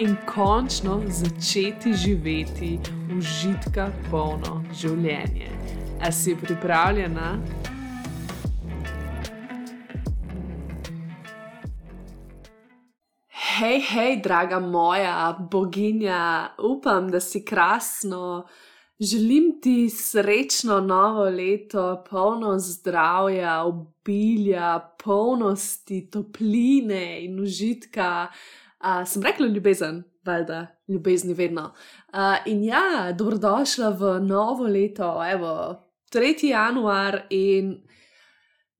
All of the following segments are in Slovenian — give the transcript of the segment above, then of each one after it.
in končno začeti živeti užitka polno življenje. A si pripravljena? Hej, hej, draga moja boginja, upam, da si krasno. Želim ti srečno novo leto, polno zdravja, obilja, polnosti, topline in užitka. Uh, sem rekla ljubezen, valjda, ljubezni vedno. Uh, in ja, dobrodošla v novo leto, evo, 3. januar in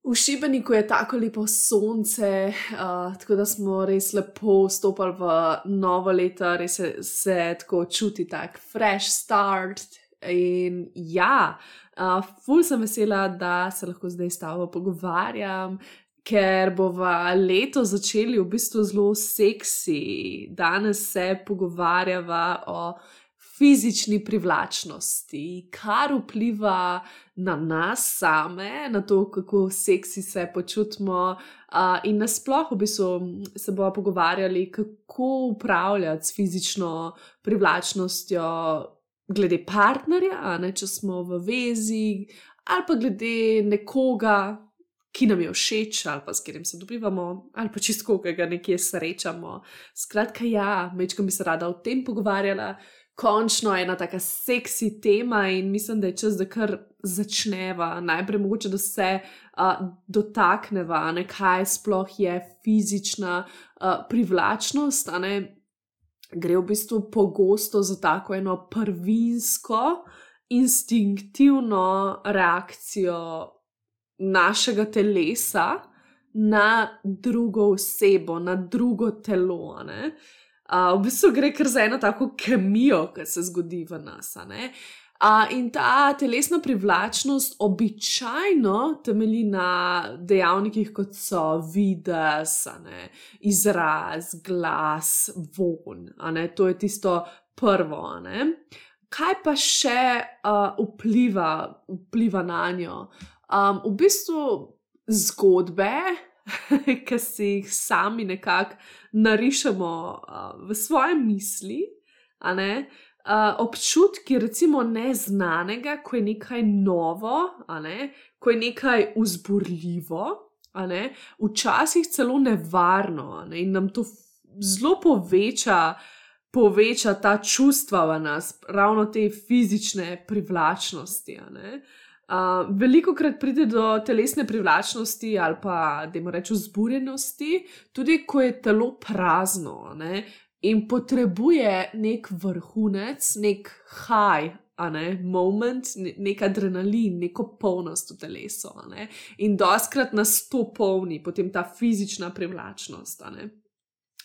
v Šibeniku je tako lepo sonce, uh, tako da smo res lepo vstopili v novo leto, res se, se tako čuti, tako fresh start. In ja, uh, ful sem vesela, da se lahko zdaj s tabo pogovarjam, ker bomo leto začeli v bistvu zelo seksi. Danes se pogovarjava o fizični privlačnosti, kar vpliva na nas same, na to, kako seksi se počutimo, uh, in nasplošno v bistvu se bomo pogovarjali, kako upravljati s fizično privlačnostjo. Glede partnerja, ne, če smo v vezi, ali pa glede nekoga, ki nam je všeč, ali pa s katerim se dobivamo, ali pa čisto koga nekje srečamo. Skratka, ja, mečkam bi se rada o tem pogovarjala. Končno je ena tako seksi tema, in mislim, da je čas, da kar začneva. Najprej mogoče, da se uh, dotakneva, ne, kaj sploh je fizična uh, privlačnost. Gre v bistvu pogosto za tako eno prvinsko, instinktivno reakcijo našega telesa na drugo osebo, na drugo telo. Uh, v bistvu gre kar za eno tako kemijo, ki se zgodi v nas. Uh, in ta telesna privlačnost običajno temelji na dejavnikih, kot so vides, izraz, glas, von. To je tisto prvo. Kaj pa še uh, vpliva, vpliva na njo? Um, v bistvu zgodbe, ki si jih sami nekako narišemo uh, v svoje misli, uh, občutki, recimo, neznanega, ko je nekaj novo, ne? ko je nekaj uzburljivo, ne? včasih celo nevarno ne? in nam to zelo poveča. Poveča ta čustva v nas, ravno te fizične privlačnosti. Uh, Uh, veliko krat pride do telesne privlačnosti ali pa, da jim rečemo, zburjenosti, tudi ko je telo prazno ne? in potrebuje nek vrhunec, nek high. Ne, moment, nek adrenalin, neko polnost v telesu. Ne, in doskrat nas to polni, potem ta fizična privlačnost. Ne.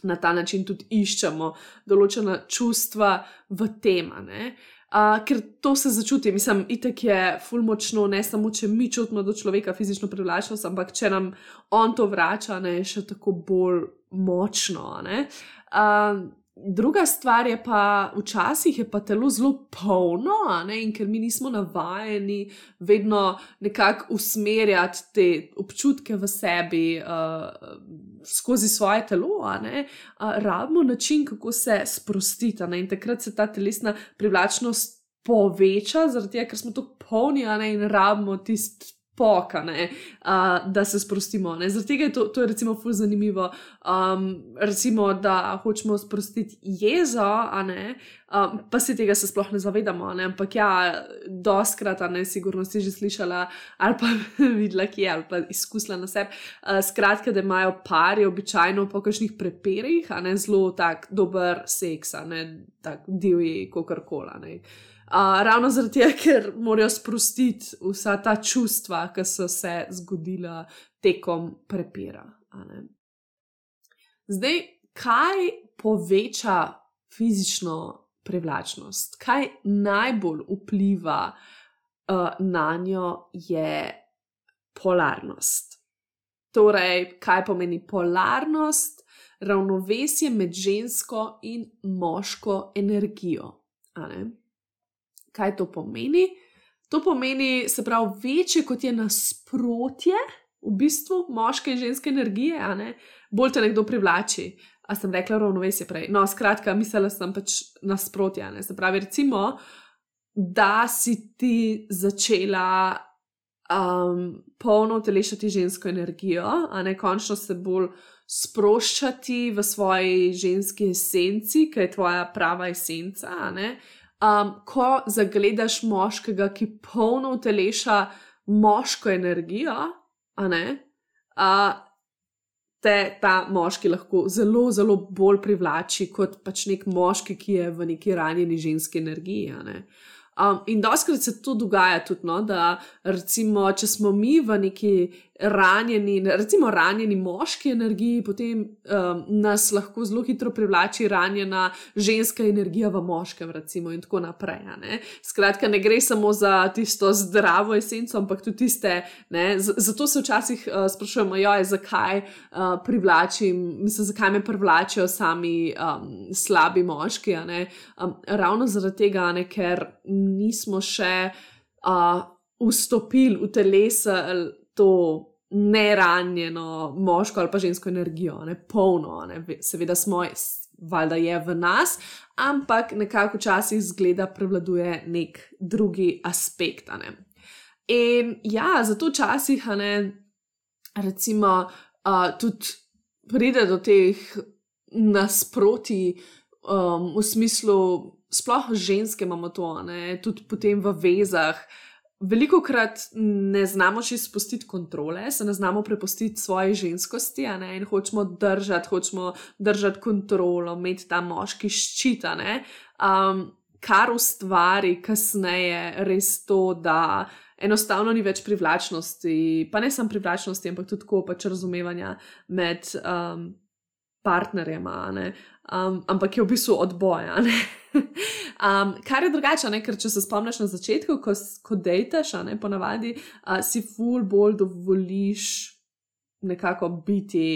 Na ta način tudi iščemo določena čustva v tem. Uh, Uh, ker to se začuti, mislim, itek je ful močno, ne samo če mi čutimo do človeka fizično privlačnost, ampak če nam on to vrača, ne, še tako bolj močno. Uh, druga stvar je pa, včasih je pa telo zelo polno, ne, in ker mi nismo navajeni vedno nekako usmerjati te občutke v sebi. Uh, skozi svoje telo, ne, rabimo način, kako se sprostiti. In takrat se ta telesna privlačnost poveča, zaradi tega, ker smo tako polni ne, in rabimo tisti poka, ne, uh, da se sprostimo. Ne. Zaradi tega je to, to je recimo fuz zanimivo. Um, recimo, da hočemo sprostiti jezo, ne, um, pa se tega se sploh ne zavedamo. Ne. Ampak ja, doskrat, ne, sigurno si že slišala ali pa videla, ki je ali pa izkusila na sebi. Uh, skratka, da imajo pari običajno po kakšnih preperih, a ne zelo tak dober seks, a ne tak divji, kakorkoli ravno zaradi tega, ker morajo sprostiti vsa ta čustva, ki so se zgodila tekom prepira. Zdaj, kaj poveča fizično privlačnost, kaj najbolj vpliva uh, na njo, je polarnost. Torej, kaj pomeni polarnost? Ravnovesje med žensko in moško energijo. Kaj to pomeni? To pomeni, se pravi, večje kot je nasprotje, v bistvu moške in ženske energije, bolj te nekdo privlači. A sem rekla ravnovesje prej. No, skratka, mislila sem pač nasprotje. Se pravi, recimo, da si ti začela um, polno telešati žensko energijo, a ne končno se bolj sproščati v svoji ženski esenci, ki je tvoja prava esenca. Um, ko zagledaš moškega, ki polno teleša moško energijo, a ne. Uh, Te ta moški lahko zelo, zelo bolj privlači kot pač nek moški, ki je v neki ranjeni ženski energiji. Um, in doskrat se to dogaja tudi, no, da recimo, če smo mi v neki ranjeni, recimo ranjeni moški energiji, potem um, nas lahko zelo hitro privlači ranjena ženska energija v moškem, recimo, in tako naprej. Ne. Skratka, ne gre samo za tisto zdravo esenco, ampak tudi tiste. Ne, zato se včasih uh, sprašujemo, joj, zakaj uh, privlačim, mislim, zakaj me privlačijo sami um, slabi moški. Um, ravno zaradi tega, ne, ker nismo še. Uh, Vstopili v telesa to neranjeno moško ali pa žensko energijo, ne polno, ne? seveda smo, valjda je v nas, ampak nekako včasih zgleda, prevladuje nek drugi aspekt. Ne? In ja, zato včasih, ne, recimo, uh, tudi pride do teh nasproti, um, v smislu, sploh ženske imamo to, ne, tudi potem v vezah veliko krat ne znamo še spustiti kontrole, se ne znamo prepustiti svoje ženskosti in hočemo držati, hočemo držati kontrolo, imeti ta moški ščita, um, kar ustvari kasneje res to, da enostavno ni več privlačnosti, pa ne samo privlačnosti, ampak tudi tako pač razumevanja med um, partnerjema, um, ampak je v bistvu odboja. Um, kar je drugače, ne? ker če se spomniš na začetku, ko, ko dejtaš, ne ponavadi, uh, si ful bolj dovoliš nekako biti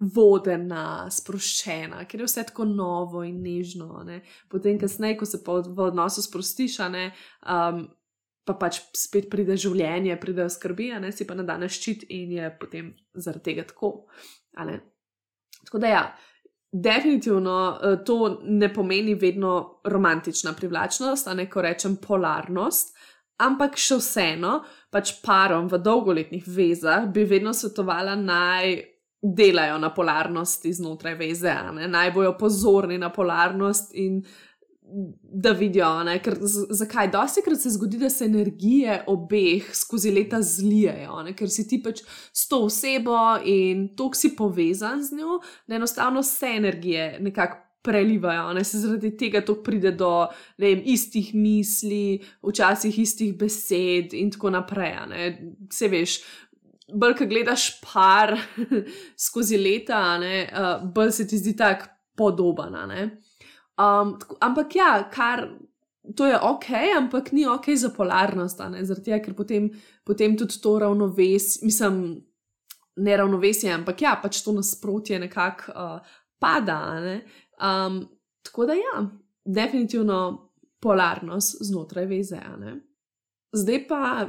vodena, sproščena, ker je vse tako novo in nežno. Ne? Potem, kasneje, ko se v odnosu sprostiš, ne, um, pa pač spet pride življenje, pride skrbi, ne si pa na dan ščit in je potem zaradi tega tako. Tako da ja definitivno uh, to ne pomeni vedno romantična privlačnost, a ne ko rečem polarnost, ampak še vseeno, pač parom v dolgoletnih vezah bi vedno svetovala naj. Delajo na polarnosti znotraj veze, naj bojo pozorni na polarnost in da vidijo, ne? ker zakaj? Dosti krat se zgodi, da se energije obeh skozi leta zlijajo, ne? ker si ti pač s to osebo in tok si povezan z njo, da enostavno vse energije nekako. Prelivajo, ne se zaradi tega to pride do vem, istih misli, včasih istih besed, in tako naprej. Vse veš, bolj, ko gledaš par skozi leta, uh, bolj se ti zdi tako podoben. Um, ampak ja, kar to je ok, ampak ni ok za polarnost, tega, ker potem, potem tudi to ravnovesje, mislim, ne ravnovesje, ampak ja, pač to nasprotje nekako uh, pada. Ne? Um, tako da ja, definitivno polarnost znotraj veze. Zdaj pa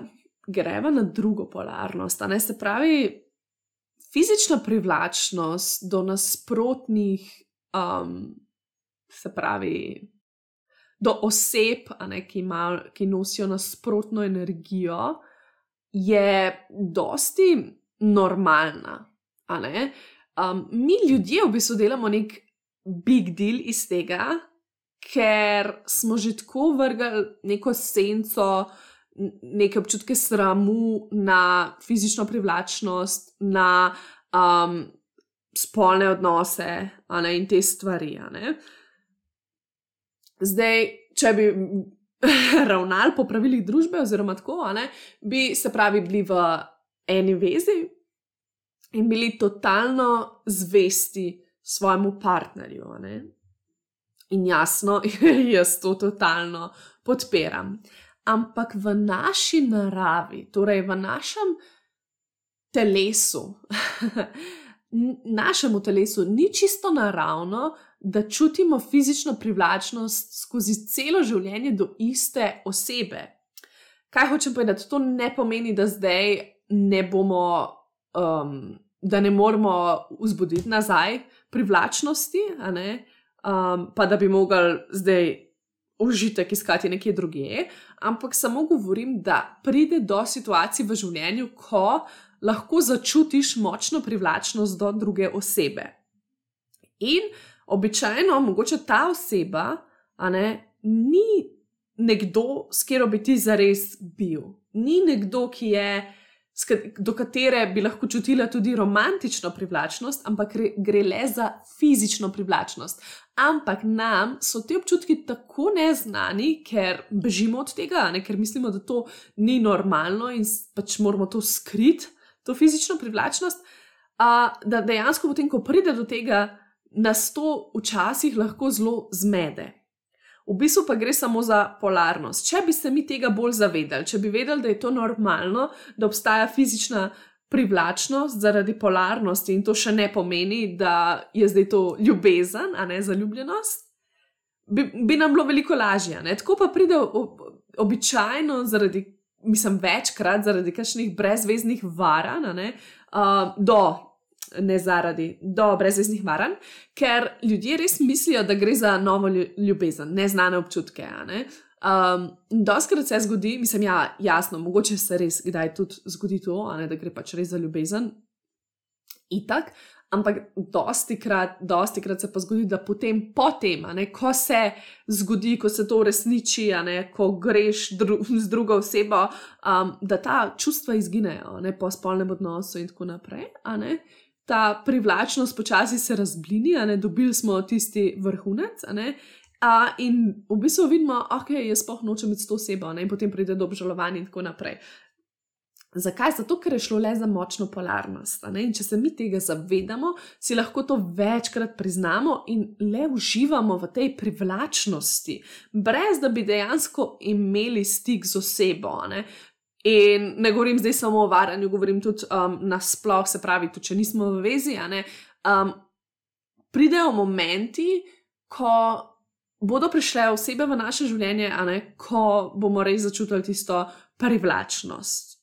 greva na drugo polarnost, se pravi. Fizična privlačnost do nasprotnih um, se pravi, do oseb, ne, ki, ima, ki nosijo nasprotno energijo, je dosti normalna. Um, mi ljudje v bistvu delamo nek big deal iz tega, ker smo že tako vrgli neko senco, neke občutke sramu na fizično privlačnost, na um, spolne odnose ne, in te stvari. Zdaj, če bi ravnali po pravilih družbe, oziroma tako, ne, bi se pravi bili v eni vezi in bili totalno zvesti svojemu partnerju. Ne. In jasno, jaz to totalno podpiram. Ampak v naši naravi, torej v našem telesu, našemu telesu ni čisto naravno, da čutimo fizično privlačnost skozi celo življenje do iste osebe. Kaj hočem povedati? To ne pomeni, da zdaj ne bomo, um, da ne moramo vzbuditi nazaj privlačnosti, um, pa da bi mogli zdaj užitek iskati nekje drugje. Ampak samo govorim, da pride do situacij v življenju, ko lahko začutiš močno privlačnost do druge osebe. In običajno, mogoče ta oseba, ne, ni nekdo, s katero bi ti zares bil. Ni nekdo, ki je, do katere bi lahko čutila tudi romantično privlačnost, ampak gre le za fizično privlačnost. Ampak nam so ti občutki tako neznani, ker bežimo od tega, ne, ker mislimo, da to ni normalno in pač moramo to skriti to fizično privlačnost, a, da dejansko potem, ko pride do tega, nas to včasih lahko zelo zmede. V bistvu pa gre samo za polarnost. Če bi se mi tega bolj zavedali, če bi vedeli, da je to normalno, da obstaja fizična privlačnost zaradi polarnosti in to še ne pomeni, da je zdaj to ljubezen, a ne zaljubljenost, bi, bi nam bilo veliko lažje. Ne? Tako pa pride običajno zaradi mislim, večkrat zaradi kakšnih brezveznih varanj, uh, do, ne zaradi, do brezveznih varanj, ker ljudje res mislijo, da gre za novo ljubezen, neznane občutke. Ne? Um, Doskrat se zgodi, mislim, ja, jasno, mogoče se res kdaj tudi zgodi to, ne, da gre pač res za ljubezen. Itak, Ampak dosti krat, dosti krat se pa zgodi, da potem, potem ne, ko se zgodi, ko se to uresniči, ko greš dru z drugo osebo, um, da ta čustva izginejo ne, po spolnem odnosu in tako naprej. Ta privlačnost počasi se razblini, ne, dobili smo tisti vrhunec. Uh, in v bistvu vidimo, da okay, jaz spoh nočem biti s to osebo, in potem pride do obžalovanja, in tako naprej. Zakaj? Zato, ker je šlo le za močno polarnost. In če se mi tega zavedamo, si lahko to večkrat priznamo in le uživamo v tej privlačnosti, brez da bi dejansko imeli stik z osebo. Ne? In ne govorim zdaj samo o varanju, govorim tudi um, nasplošno, se pravi, tudi če nismo v vezi. Um, pridejo momenti, ko bodo prišle osebe v naše življenje, ko bomo res začutili tisto privlačnost.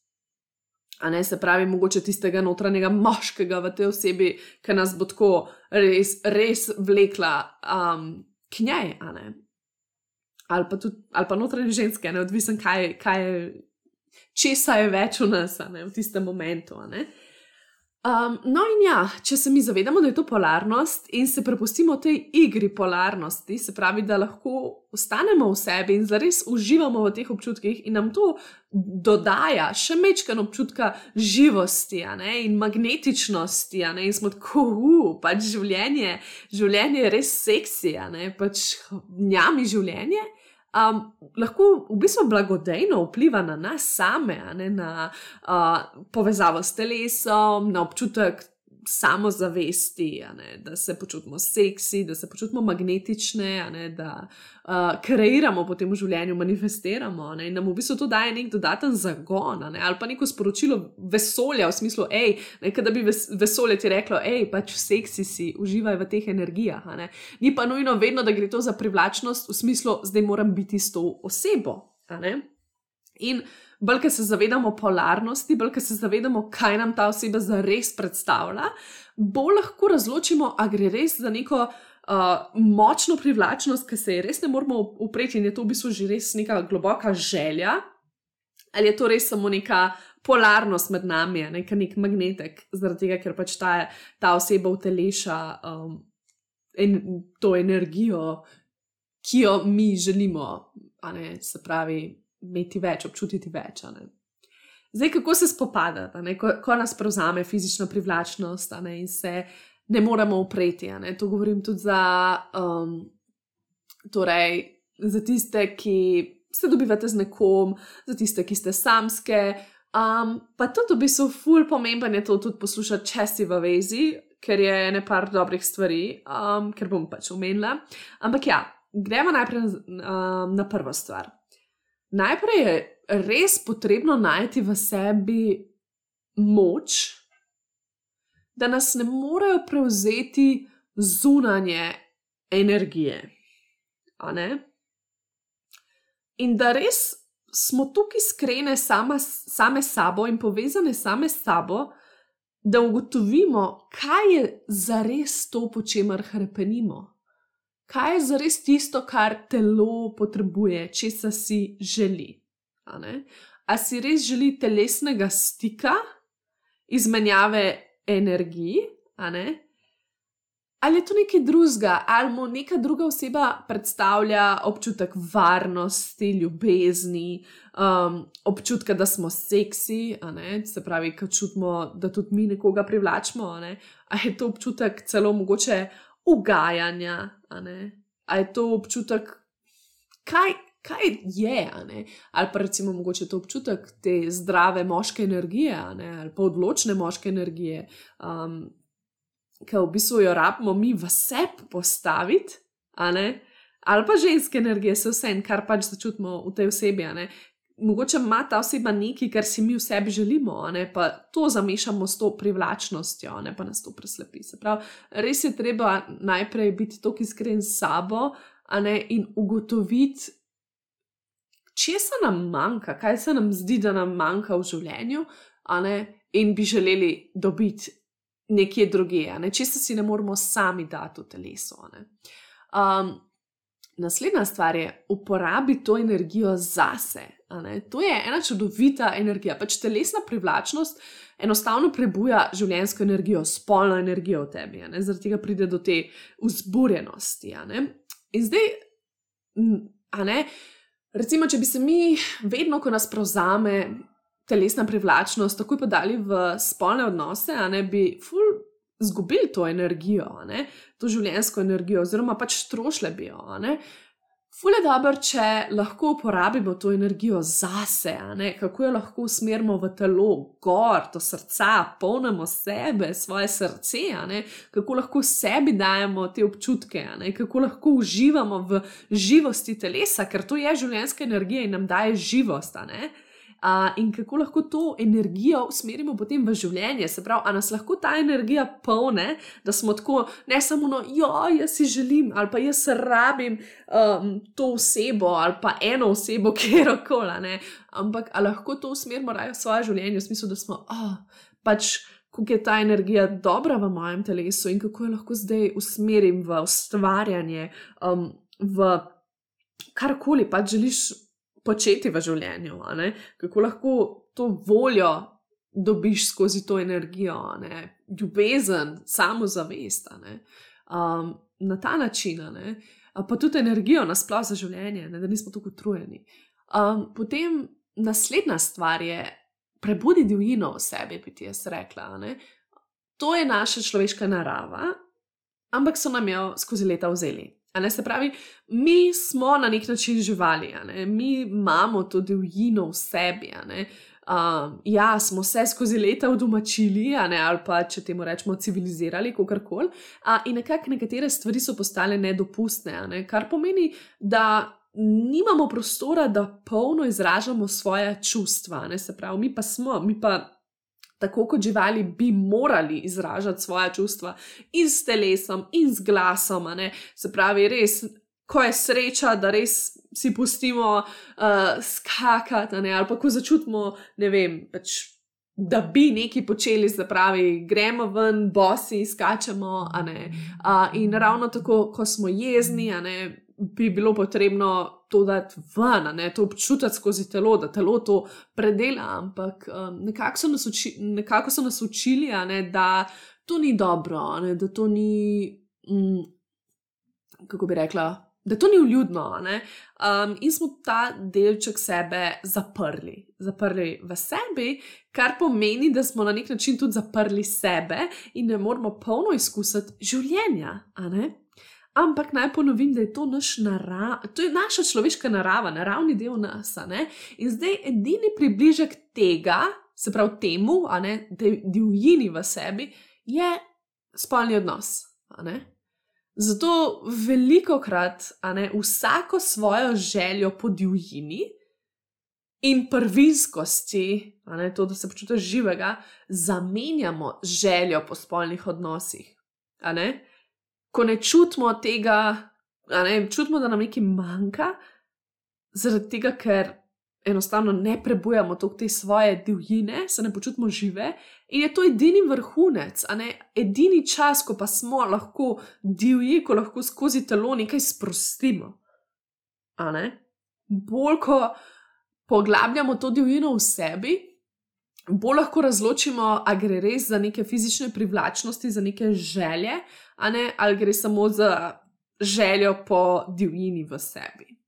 Ne, se pravi, mogoče tistega notranjega moškega v tej osebi, ki nas bo tako res, res vlekla um, k njej, ali pa, tudi, ali pa notranje ženske, ne odvisen, kaj, kaj je, česa je več v nas ne, v tistem momentu. Um, no, in ja, če se mi zavedamo, da je to polarnost in se prepustimo tej igri polarnosti, se pravi, da lahko ostanemo v sebi in zares uživamo v teh občutkih, in nam to dodaja še mečkan občutka živosti ne, in magnetičnosti, ne, in smo tako, uh, pač življenje, življenje je res seksi, ne, pač njami življenje um, lahko v bistvu blagodejno vpliva na nas same, ne, na uh, povezavo s telesom, na občutek samozavesti, ne, da se počutimo seksi, da se počutimo magnetične, ne, da uh, kreiramo potem v življenju, manifestiramo ne, in nam v bistvu to daje nek dodaten zagon ne, ali pa neko sporočilo vesolja v smislu, hej, da bi ves, vesolje ti reklo, hej, pač seksi si, uživaj v teh energijah. Ni pa nujno vedno, da gre to za privlačnost v smislu, zdaj moram biti s to osebo. In bolj, ker se zavedamo polarnosti, bolj, ker se zavedamo, kaj nam ta oseba zares predstavlja, bolj lahko razločimo, ali gre res za neko uh, močno privlačnost, ki se je res ne moramo upreti in je to v bistvu že res neka globoka želja, ali je to res samo neka. Polarnost med nami je nek, nek magnetek, zaradi tega, ker pač ta, ta oseba uteleša um, en, to energijo, ki jo mi želimo, ne, se pravi, imeti več, občutiti več. Zdaj, kako se spopadati, ko, ko nas prevzame fizična privlačnost ne, in se ne moremo upreti. Ne. To govorim tudi za, um, torej, za tiste, ki se dobivate z nekom, za tiste, ki ste samske. Um, pa tudi v bistvu, ful pomemben je to tudi poslušati, če si v vezi, ker je nekaj dobrih stvari, um, ker bom pač omenila. Ampak ja, gremo najprej na, na prvo stvar. Najprej je res potrebno najti v sebi moč, da nas ne morejo prevzeti zunanje energije. In da res smo tukaj iskrene same sabo in povezane same s sabo, da ugotovimo, kaj je za res to, po čemer hrepenimo. Kaj je za res tisto, kar telo potrebuje, če se si želi. A, a si res želi telesnega stika, izmenjave energiji, ali je to nekaj drugega, ali mu neka druga oseba predstavlja občutek varnosti, ljubezni, um, občutka, da smo seksi, se pravi, da čutimo, da tudi mi nekoga privlačimo, ali je to občutek celo mogoče ugajanja, ali je to občutek, kaj. Kaj je, ali pa recimo mogoče to občutek te zdrave moške energije, ali pa odločne moške energije, um, ki v bistvu jo rabimo mi v sebi postaviti, ali pa ženske energije, se vse en, kar pač začutimo v tej osebi. Mogoče ima ta oseba nekaj, kar si mi v sebi želimo, pa to zamešamo s to privlačnostjo, ne pa nas to preslepi. Se pravi, res je treba najprej biti tako iskren s sabo in ugotoviti, če se nam manjka, kaj se nam zdi, da nam manjka v življenju, in bi želeli dobiti nekje druge, ne? čisto si ne moramo sami dati v telesu. Naslednja stvar je, uporabi to energijo zase. To je ena čudovita energija, pač telesna privlačnost. Enostavno prebuja življenjsko energijo, spolno energijo v tebi, zaradi tega pride do te vzburjenosti. In zdaj, ne, recimo, če bi se mi vedno, ko nas prevzame telesna privlačnost, tako pa dali v spolne odnose, a ne bi ful izgubili to energijo, to življenjsko energijo, oziroma pač strošile bi jo. Ful je dobro, če lahko uporabimo to energijo zase, kako jo lahko usmerimo v telo, gor, to srca, polnimo sebe, svoje srce, kako lahko sebi dajemo te občutke, kako lahko uživamo v živosti telesa, ker to je življenjska energija in nam daje živost uh, in kako lahko to energijo usmerimo potem v življenje. Se pravi, ali nas lahko ta energija polne, da smo tako ne samo no, jo, jaz si želim, ali pa jaz rabim um, to osebo ali pa eno osebo, kjer koli, ampak ali lahko to usmerimo raje v svoje življenje, v smislu, da smo oh, pač. Kako je ta energija dobra v mojem telesu in kako jo lahko zdaj usmerim v ustvarjanje, um, v karkoli pač želiš početi v življenju, kako lahko to voljo dobiš skozi to energijo, ljubezen, samozavest. Um, na ta način, pa tudi energijo nasplošno za življenje, ne? da nismo tako utrujeni. Um, potem naslednja stvar je, prebudi divjino v sebi, bi ti jaz rekla. Ne? To je naša človeška narava, ampak so nam jo skozi leta vzeli. Ne, se pravi, mi smo na nek način živali, mi imamo to divjino v sebi. Um, ja, smo se skozi leta udomačili, ali pa če temu rečemo civilizirali, kako koli. In nekako nekatere stvari so postale nedopustne, ne? kar pomeni, da nimamo prostora, da polno izražamo svoje čustva. Ne? Se pravi, mi pa smo, mi pa tako kot živali, bi morali izražati svoje čustva in s telesom, in z glasom. Se pravi, res, ko je sreča, da res si pustimo uh, skakati, ali pa ko začutimo, ne vem. Pač, Da bi nekaj počeli, se pravi, gremo ven, bosi, skačemo. Uh, in ravno tako, ko smo jezni, ne, bi bilo potrebno to dati ven, ne, to občutiti skozi telo, da telo to predela. Ampak um, nekako, so uči, nekako so nas učili, ne, da to ni dobro, ne, da to ni, mm, kako bi rekla. Da to ni uljudno, um, in smo ta delček sebe zaprli, zaprli v sebi, kar pomeni, da smo na nek način tudi zaprli sebe in ne moramo polno izkusiti življenja. Ampak naj ponovim, da je to, nara, to je naša človeška narava, naravni del nas. In zdaj edini približek tega, se pravi temu, da je divjini v sebi, je spolni odnos. Zato veliko krat, a ne vsako svojo željo po divjini in prvinskosti, a ne to, da se počutiš živega, zamenjamo željo po spolnih odnosih. Ne? Ko ne čutimo tega, ne, čutimo, da nam nekaj manjka, zaradi tega, ker enostavno ne prebujamo toliko te svoje divjine, se ne počutimo žive in je to edini vrhunec, ne edini čas, ko pa smo lahko divji, ko lahko skozi telo nekaj sprostimo. Bolj ko poglabljamo to divjino v sebi, bolj lahko razločimo, ali gre res za neke fizične privlačnosti, za neke želje, ne, ali gre samo za željo po divjini v sebi.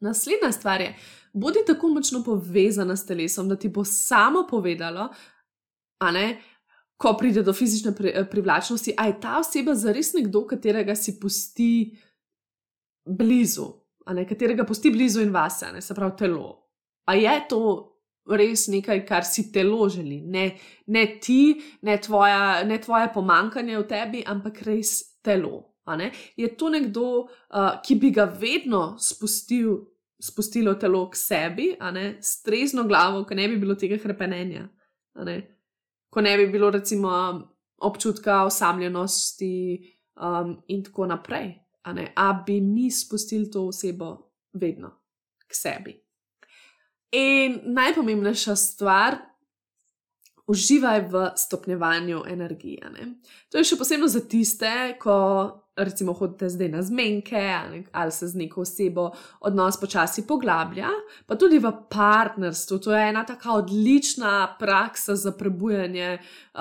Naslednja stvar je, bodi tako močno povezana s telesom, da ti bo samo povedalo, ne, ko pride do fizične pri, privlačnosti, ali je ta oseba zares nekdo, katerega si pusti blizu, ne, katerega pusti blizu in vase, ne, se pravi telo. A je to res nekaj, kar si telo želi, ne, ne ti, ne, tvoja, ne tvoje pomankanje v tebi, ampak res telo. Je to nekdo, uh, ki bi ga vedno spustil spustilo telo k sebi, s trezno glavo, ko ne bi bilo tega krepenenja, ne, ko ne bi bilo recimo občutka osamljenosti um, in tako naprej. A bi mi spustili to osebo vedno k sebi. In najpomembnejša stvar, uživaj v stopnjevanju energije. Ne? To je še posebno za tiste, ko recimo hodite zdaj na zmenke ali, ali se z neko osebo odnos počasi poglablja, pa tudi v partnerstvu. To je ena tako odlična praksa za prebujanje uh,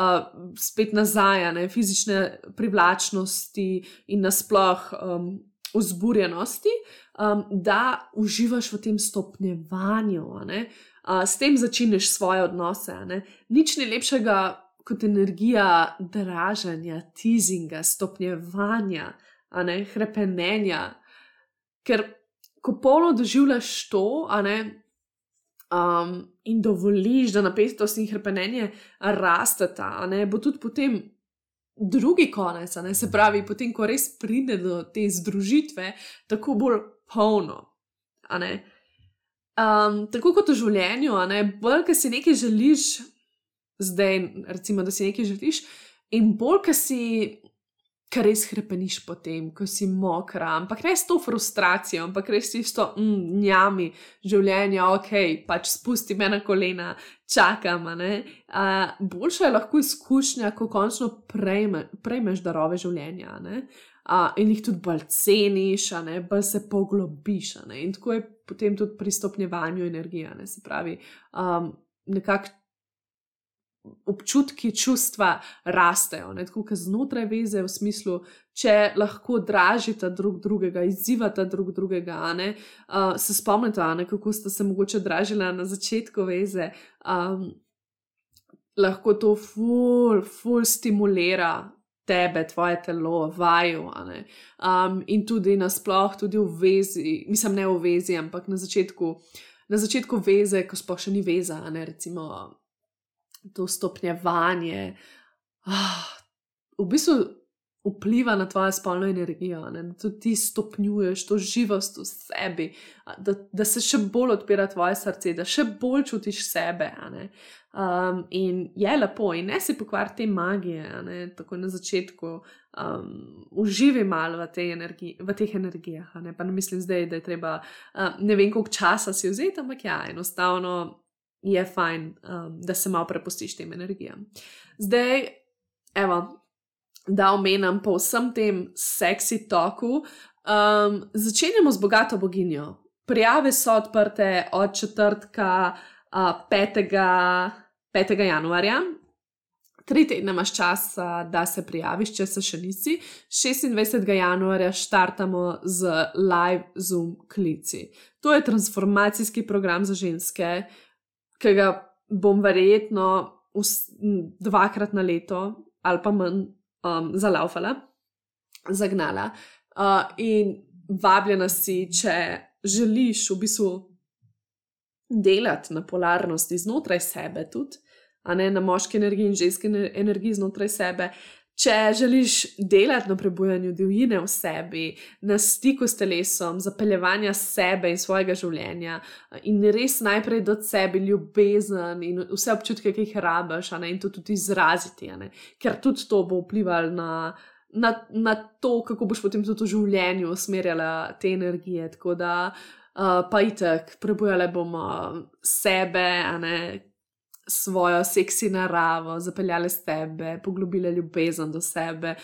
spet nazaj, ne, fizične privlačnosti in nasploh um, vzburjenosti, um, da uživaš v tem stopnjevanju. Uh, s tem začneš svoje odnose. Nič ni lepšega kot energija dražanja, teasinga, stopnjevanja, ne krepenenja. Ker ko polno doživljaš to, ne. Um, in dovoliš, da napetost in krepenje rasteta, ne, bo tudi potem drugi konec, ne, se pravi, potem, ko res pride do te združitve, tako bolj polno. Um, tako kot v življenju, bolj, ki si nekaj želiš, zdaj, recimo, da si nekaj želiš, in bolj, ki si, kar res krepeniš potem, ko si mokra, ampak res to frustracijo, ampak res isto, mm, njami življenja, ok, pač spusti me na kolena, čakam. Uh, boljša je lahko izkušnja, ko končno prejme, prejmeš darove življenja. Uh, in jih tudi bolj ceniš, ne, bolj se poglobiš. In tako je potem tudi pri stopnjevanju energije. Se pravi, um, nekako občutki, čustva rastejo, ne? tako kot znotraj veze, v smislu, če lahko dražite drug drugega, izzivate drug drugega. Uh, se spomnite, ne? kako ste se mogoče dražili na začetku veze. Um, lahko to ful, ful stimulira. Tebe, tvoje telo, vaju. Um, in tudi nasplošno, tudi v vezi, mislim, ne v vezi, ampak na začetku, na začetku veze, ko sploh še ni veza, ne recimo to stopnjevanje, ah, v bistvu vpliva na tvojo spolno energijo, ne? da ti stopnjuješ to živost v sebi, da, da se še bolj odpira tvoje srce, da še bolj čutiš sebe. Um, in je lepo, in ne si pokvar te magije, tako na začetku. Um, uživi malo v, te energi, v teh energijah. Ne? Pa ne mislim zdaj, da je treba uh, ne vem, koliko časa si vzeti, ampak ja, enostavno je fajn, um, da se malo prepustiš tem energijam. Zdaj, evo, da omenjam po vsem tem seksi toku, um, začenjamo z bogato boginjo. Prijave so odprte od četrtka uh, 5. 5. januarja. Tri tedne imaš čas, da se prijaviš, če se še nisi. 26. januarja startamo z live Zoom klici. To je transformacijski program za ženske, ki ga bom verjetno dvakrat na leto ali pa manj um, zalaufala, zagnala. Uh, in vabljena si, če želiš v bistvu delati na polarnosti znotraj sebe, tudi, ne na moški energiji in ženski energiji znotraj sebe. Če želiš delati na prebujanju divjine v sebi, na stiku s telesom, zapeljevanja sebe in svojega življenja, in res najprej do sebe ljubezen in vse občutke, ki jih rabiš, in to tudi izraziti, ker tudi to bo vplivalo na, na, na to, kako boš potem tudi v življenju usmerjala te energije. Tako da, uh, pa itek, prebujale bomo sebe, ne, svojo seksi naravo, zapeljale s tebe, poglobile ljubezen do sebe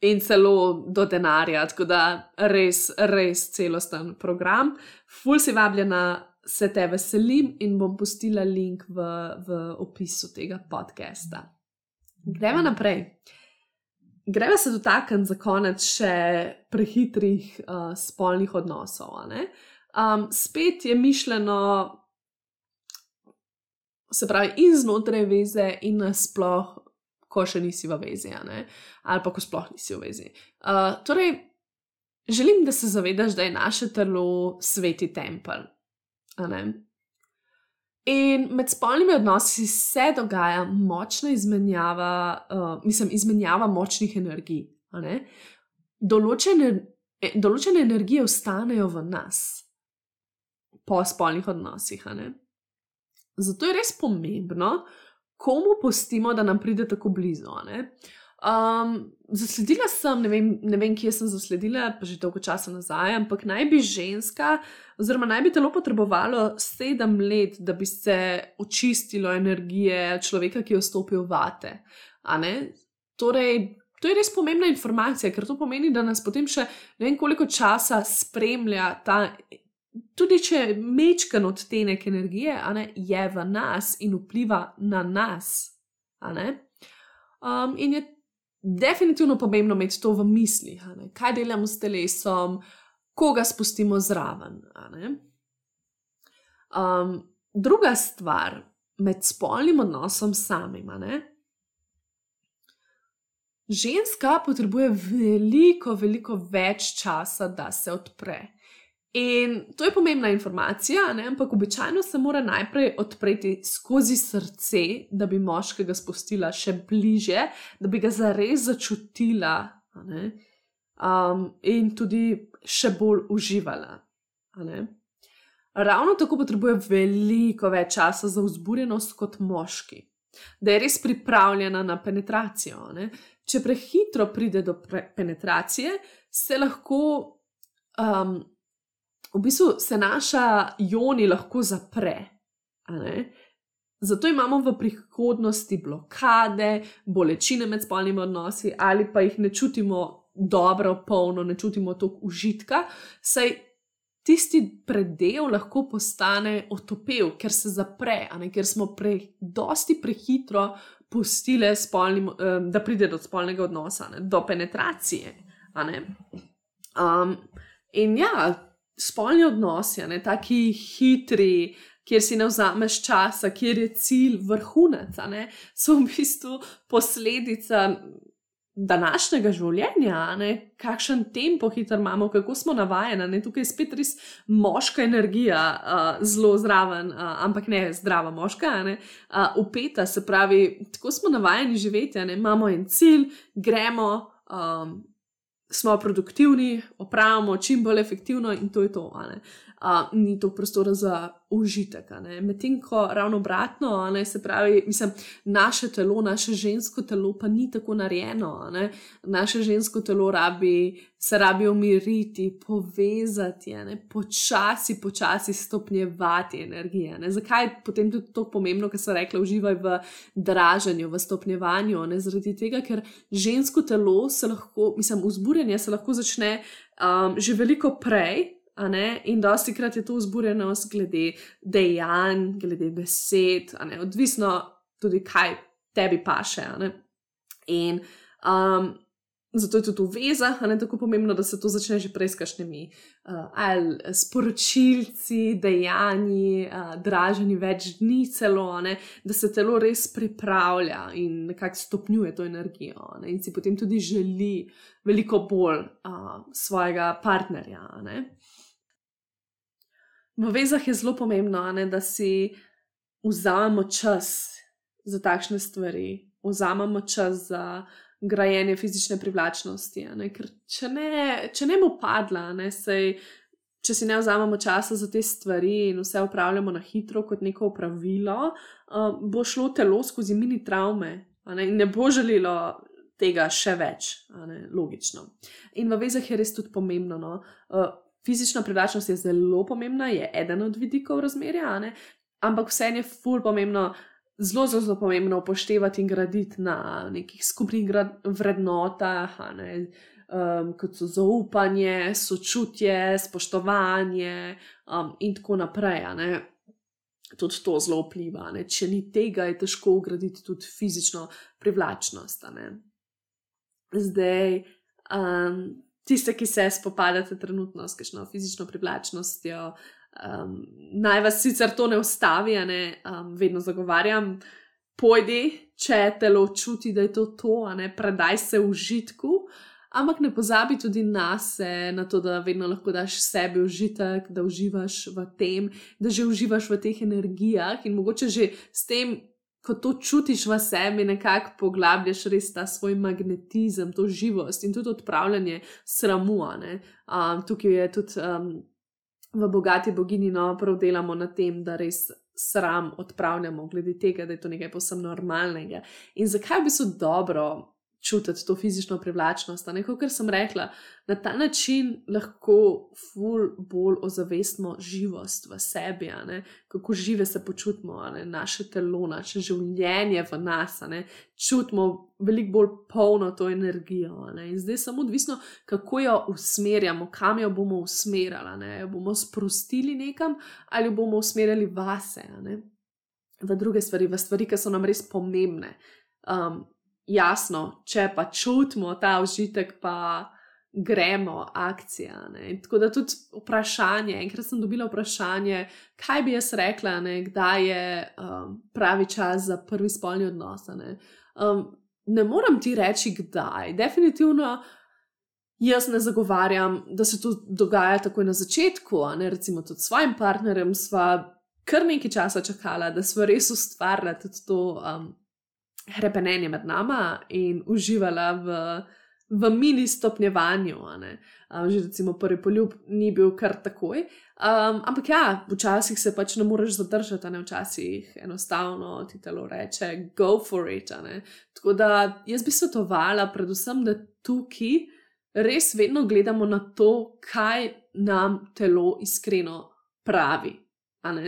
in celo do denarja. Tako da res, res celosten program. Ful si vabljena, se te veselim in bom pustila link v, v opisu tega podcasta. Gremo naprej. Gremo se dotakniti za konec še prehitrih uh, spolnih odnosov. Um, spet je mišljeno se pravi, in znotraj veze, in nasploh, ko še nisi v vezi, ali pa ko sploh nisi v vezi. Uh, torej, želim, da se zavedaš, da je naše telo sveti tempelj. In med spolnimi odnosi se dogaja močna izmenjava, uh, mislim, izmenjava močnih energij. Določene, e, določene energije ostanejo v nas po spolnih odnosih. Zato je res pomembno, komu pustimo, da nam pride tako blizu. Um, zasledila sem, ne vem, ne vem, kje sem zasledila, pa že dolgo časa nazaj, ampak naj bi ženska, oziroma naj bi telo potrebovalo sedem let, da bi se očistilo energije človeka, ki je vstopil v vate. Torej, to je res pomembna informacija, ker to pomeni, da nas potem še ne vem koliko časa spremlja ta tudi če je mečkan odtenek energije, ne, je v nas in vpliva na nas. Um, in je definitivno pomembno imeti to v mislih, kaj delamo s telesom, koga spustimo zraven. Um, druga stvar med spolnim odnosom samim. Ženska potrebuje veliko, veliko več časa, da se odpre. In to je pomembna informacija, ne? ampak običajno se mora najprej odpreti skozi srce, da bi moškega spustila še bliže, da bi ga zares začutila um, in tudi še bolj uživala. Ravno tako potrebuje veliko več časa za vzburjenost kot moški, da je res pripravljena na penetracijo. Ne? Če prehitro pride do penetracije, se lahko. Um, v bistvu se naša joni lahko zapre. Zato imamo v prihodnosti blokade, bolečine med spolnimi odnosi, ali pa jih ne čutimo dobro, polno, ne čutimo toliko užitka, saj tisti predel lahko postane otopel, ker se zapre, ker smo predosti prehitro pustili, spolnim, da pride do spolnega odnosa, ne? do penetracije. Um, in ja, spolni odnosi, ne taki hitri, kjer si ne vzameš časa, kjer je cilj vrhunec, ne, so v bistvu posledica današnjega življenja, ne, kakšen tempo hiter imamo, kako smo navajeni. Ne, tukaj je spet res moška energija, uh, zelo zraven, uh, ampak ne zdrava moška, ne, uh, upeta, se pravi, tako smo navajeni živeti, ne, imamo en cilj, gremo. Um, smo produktivni, opravimo čim bolj efektivno in to je to. Uh, ni to prostora za užitek. Medtem ko ravno obratno, ne, se pravi, mislim, naše telo, naše žensko telo pa ni tako narejeno. Ne. Naše žensko telo rabi, se rabi umiriti, povezati, ne, počasi, počasi stopnjevati energije. Ne. Zakaj je potem tudi to pomembno, kar se reče, uživaj v draženju, v stopnjevanju? Ne. Zaradi tega, ker žensko telo se lahko, mislim, vzburjanje se lahko začne um, že veliko prej. In dosti krat je to vzburjenost glede dejanj, glede besed, odvisno tudi, kaj tebi paše. In um, zato je tudi v vezah tako pomembno, da se to začne že prej s kakšnimi uh, sporočilci, dejanji, uh, draženi več dni, celo, ne? da se telo res pripravlja in nekako stopnjuje to energijo ne? in si potem tudi želi veliko bolj uh, svojega partnerja. Ne? V vezah je zelo pomembno, ne, da si vzamemo čas za takšne stvari, vzamemo čas za grajenje fizične privlačnosti. Ker če ne, če ne bo padla, ne, sej, če si ne vzamemo časa za te stvari in vse upravljamo na hitro, kot neko pravilo, uh, bo šlo telo skozi mini travme ne, in ne bo želelo tega še več, ne, logično. In v vezah je res tudi pomembno. No? Uh, fizična privlačnost je zelo pomembna, je eden od vidikov razmerja, ampak vse je ful pomembno. Zelo, zelo, zelo pomembno upoštevati in graditi na nekih skupnih vrednotah, ne, um, kot so zaupanje, sočutje, spoštovanje um, in tako naprej. Tudi to zelo vpliva. Ne? Če ni tega, je težko ugraditi tudi fizično privlačnost. Zdaj, um, tiste, ki se spopadate trenutno s kakšno fizično privlačnostjo, um, naj vas sicer to ne ustavi, ne um, vedno zagovarjam. Pojdi, če telo čuti, da je to to, ne predaj se užitku. Ampak ne pozabi tudi na sebe, na to, da vedno lahko daš sebi užitek, da uživaš v tem, da že uživaš v teh energijah in mogoče že s tem. Ko to čutiš v sebi, nekako poglabljaš res ta svoj magnetizem, to živost in tudi odpravljanje sramu. Um, tukaj je tudi um, v bogati bogini, no, prav delamo na tem, da res sram odpravljamo, glede tega, da je to nekaj posebno normalnega. In zakaj bi se dobro čutiti to fizično privlačnost. Kot sem rekla, na ta način lahko ful bolj ozavestimo živost v sebi, kako žive se počutimo, naše telo, naše življenje v nas, čutimo veliko bolj polno to energijo. In zdaj samo odvisno, kako jo usmerjamo, kam jo bomo usmerjali. Jo bomo sprostili nekam ali bomo usmerjali vase. V druge stvari, v stvari, ki so nam res pomembne. Um, jasno, če pa čutimo ta užitek, pa gremo akcija. Ne. Tako da tudi vprašanje, enkrat sem dobila vprašanje, kaj bi jaz rekla, ne, kdaj je um, pravi čas za prvi spolni odnos. Ne. Um, ne morem ti reči, kdaj. Definitivno. Jaz ne zagovarjam, da se to dogaja takoj na začetku, ne recimo tudi s svojim partnerjem, sva kar nekaj časa čakala, da smo res ustvarjali tudi to um, repenenje med nama in uživala v, v mini stopnjevanju. Um, že recimo prvi poljub ni bil kar takoj. Um, ampak ja, včasih se pač ne moreš zadržati, ne včasih enostavno ti telo reče: go for it. Tako da jaz bi svetovala, predvsem, da tukaj res vedno gledamo na to, kaj nam telo iskreno pravi.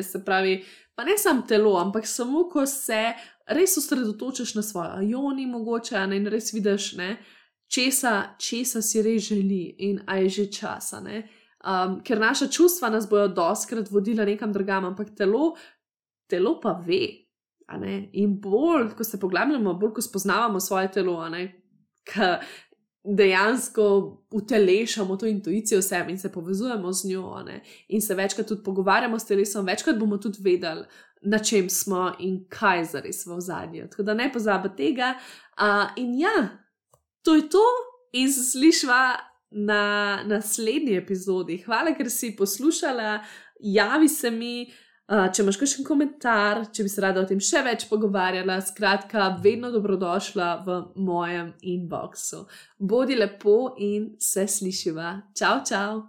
Se pravi, pa ne samo telo, ampak samo ko se res osredotočiš na svoje ioni, mogoče ne, in res vidiš, ne, česa, česa si res želi in a je že časa. Um, ker naša čustva nas bodo doskrat vodila nekam drugam, ampak telo, telo pa ve. In bolj, ko se poglabljamo, bolj ko spoznavamo svoje telo, ki dejansko utelešamo to intuicijo v sebi in se povezujemo z njo, in se večkrat tudi pogovarjamo s telesom, večkrat bomo tudi vedeli, na čem smo in kaj zares v zadnjem. Tako da ne pozabi tega. Uh, in ja, to je to, in se slišva na naslednji epizodi. Hvala, ker si poslušala, javi se mi. Uh, če imaš kakšen komentar, če bi se rada o tem še več pogovarjala, skratka, vedno dobrodošla v mojem inboxu. Bodi lepo in se slišiva. Čau, čau!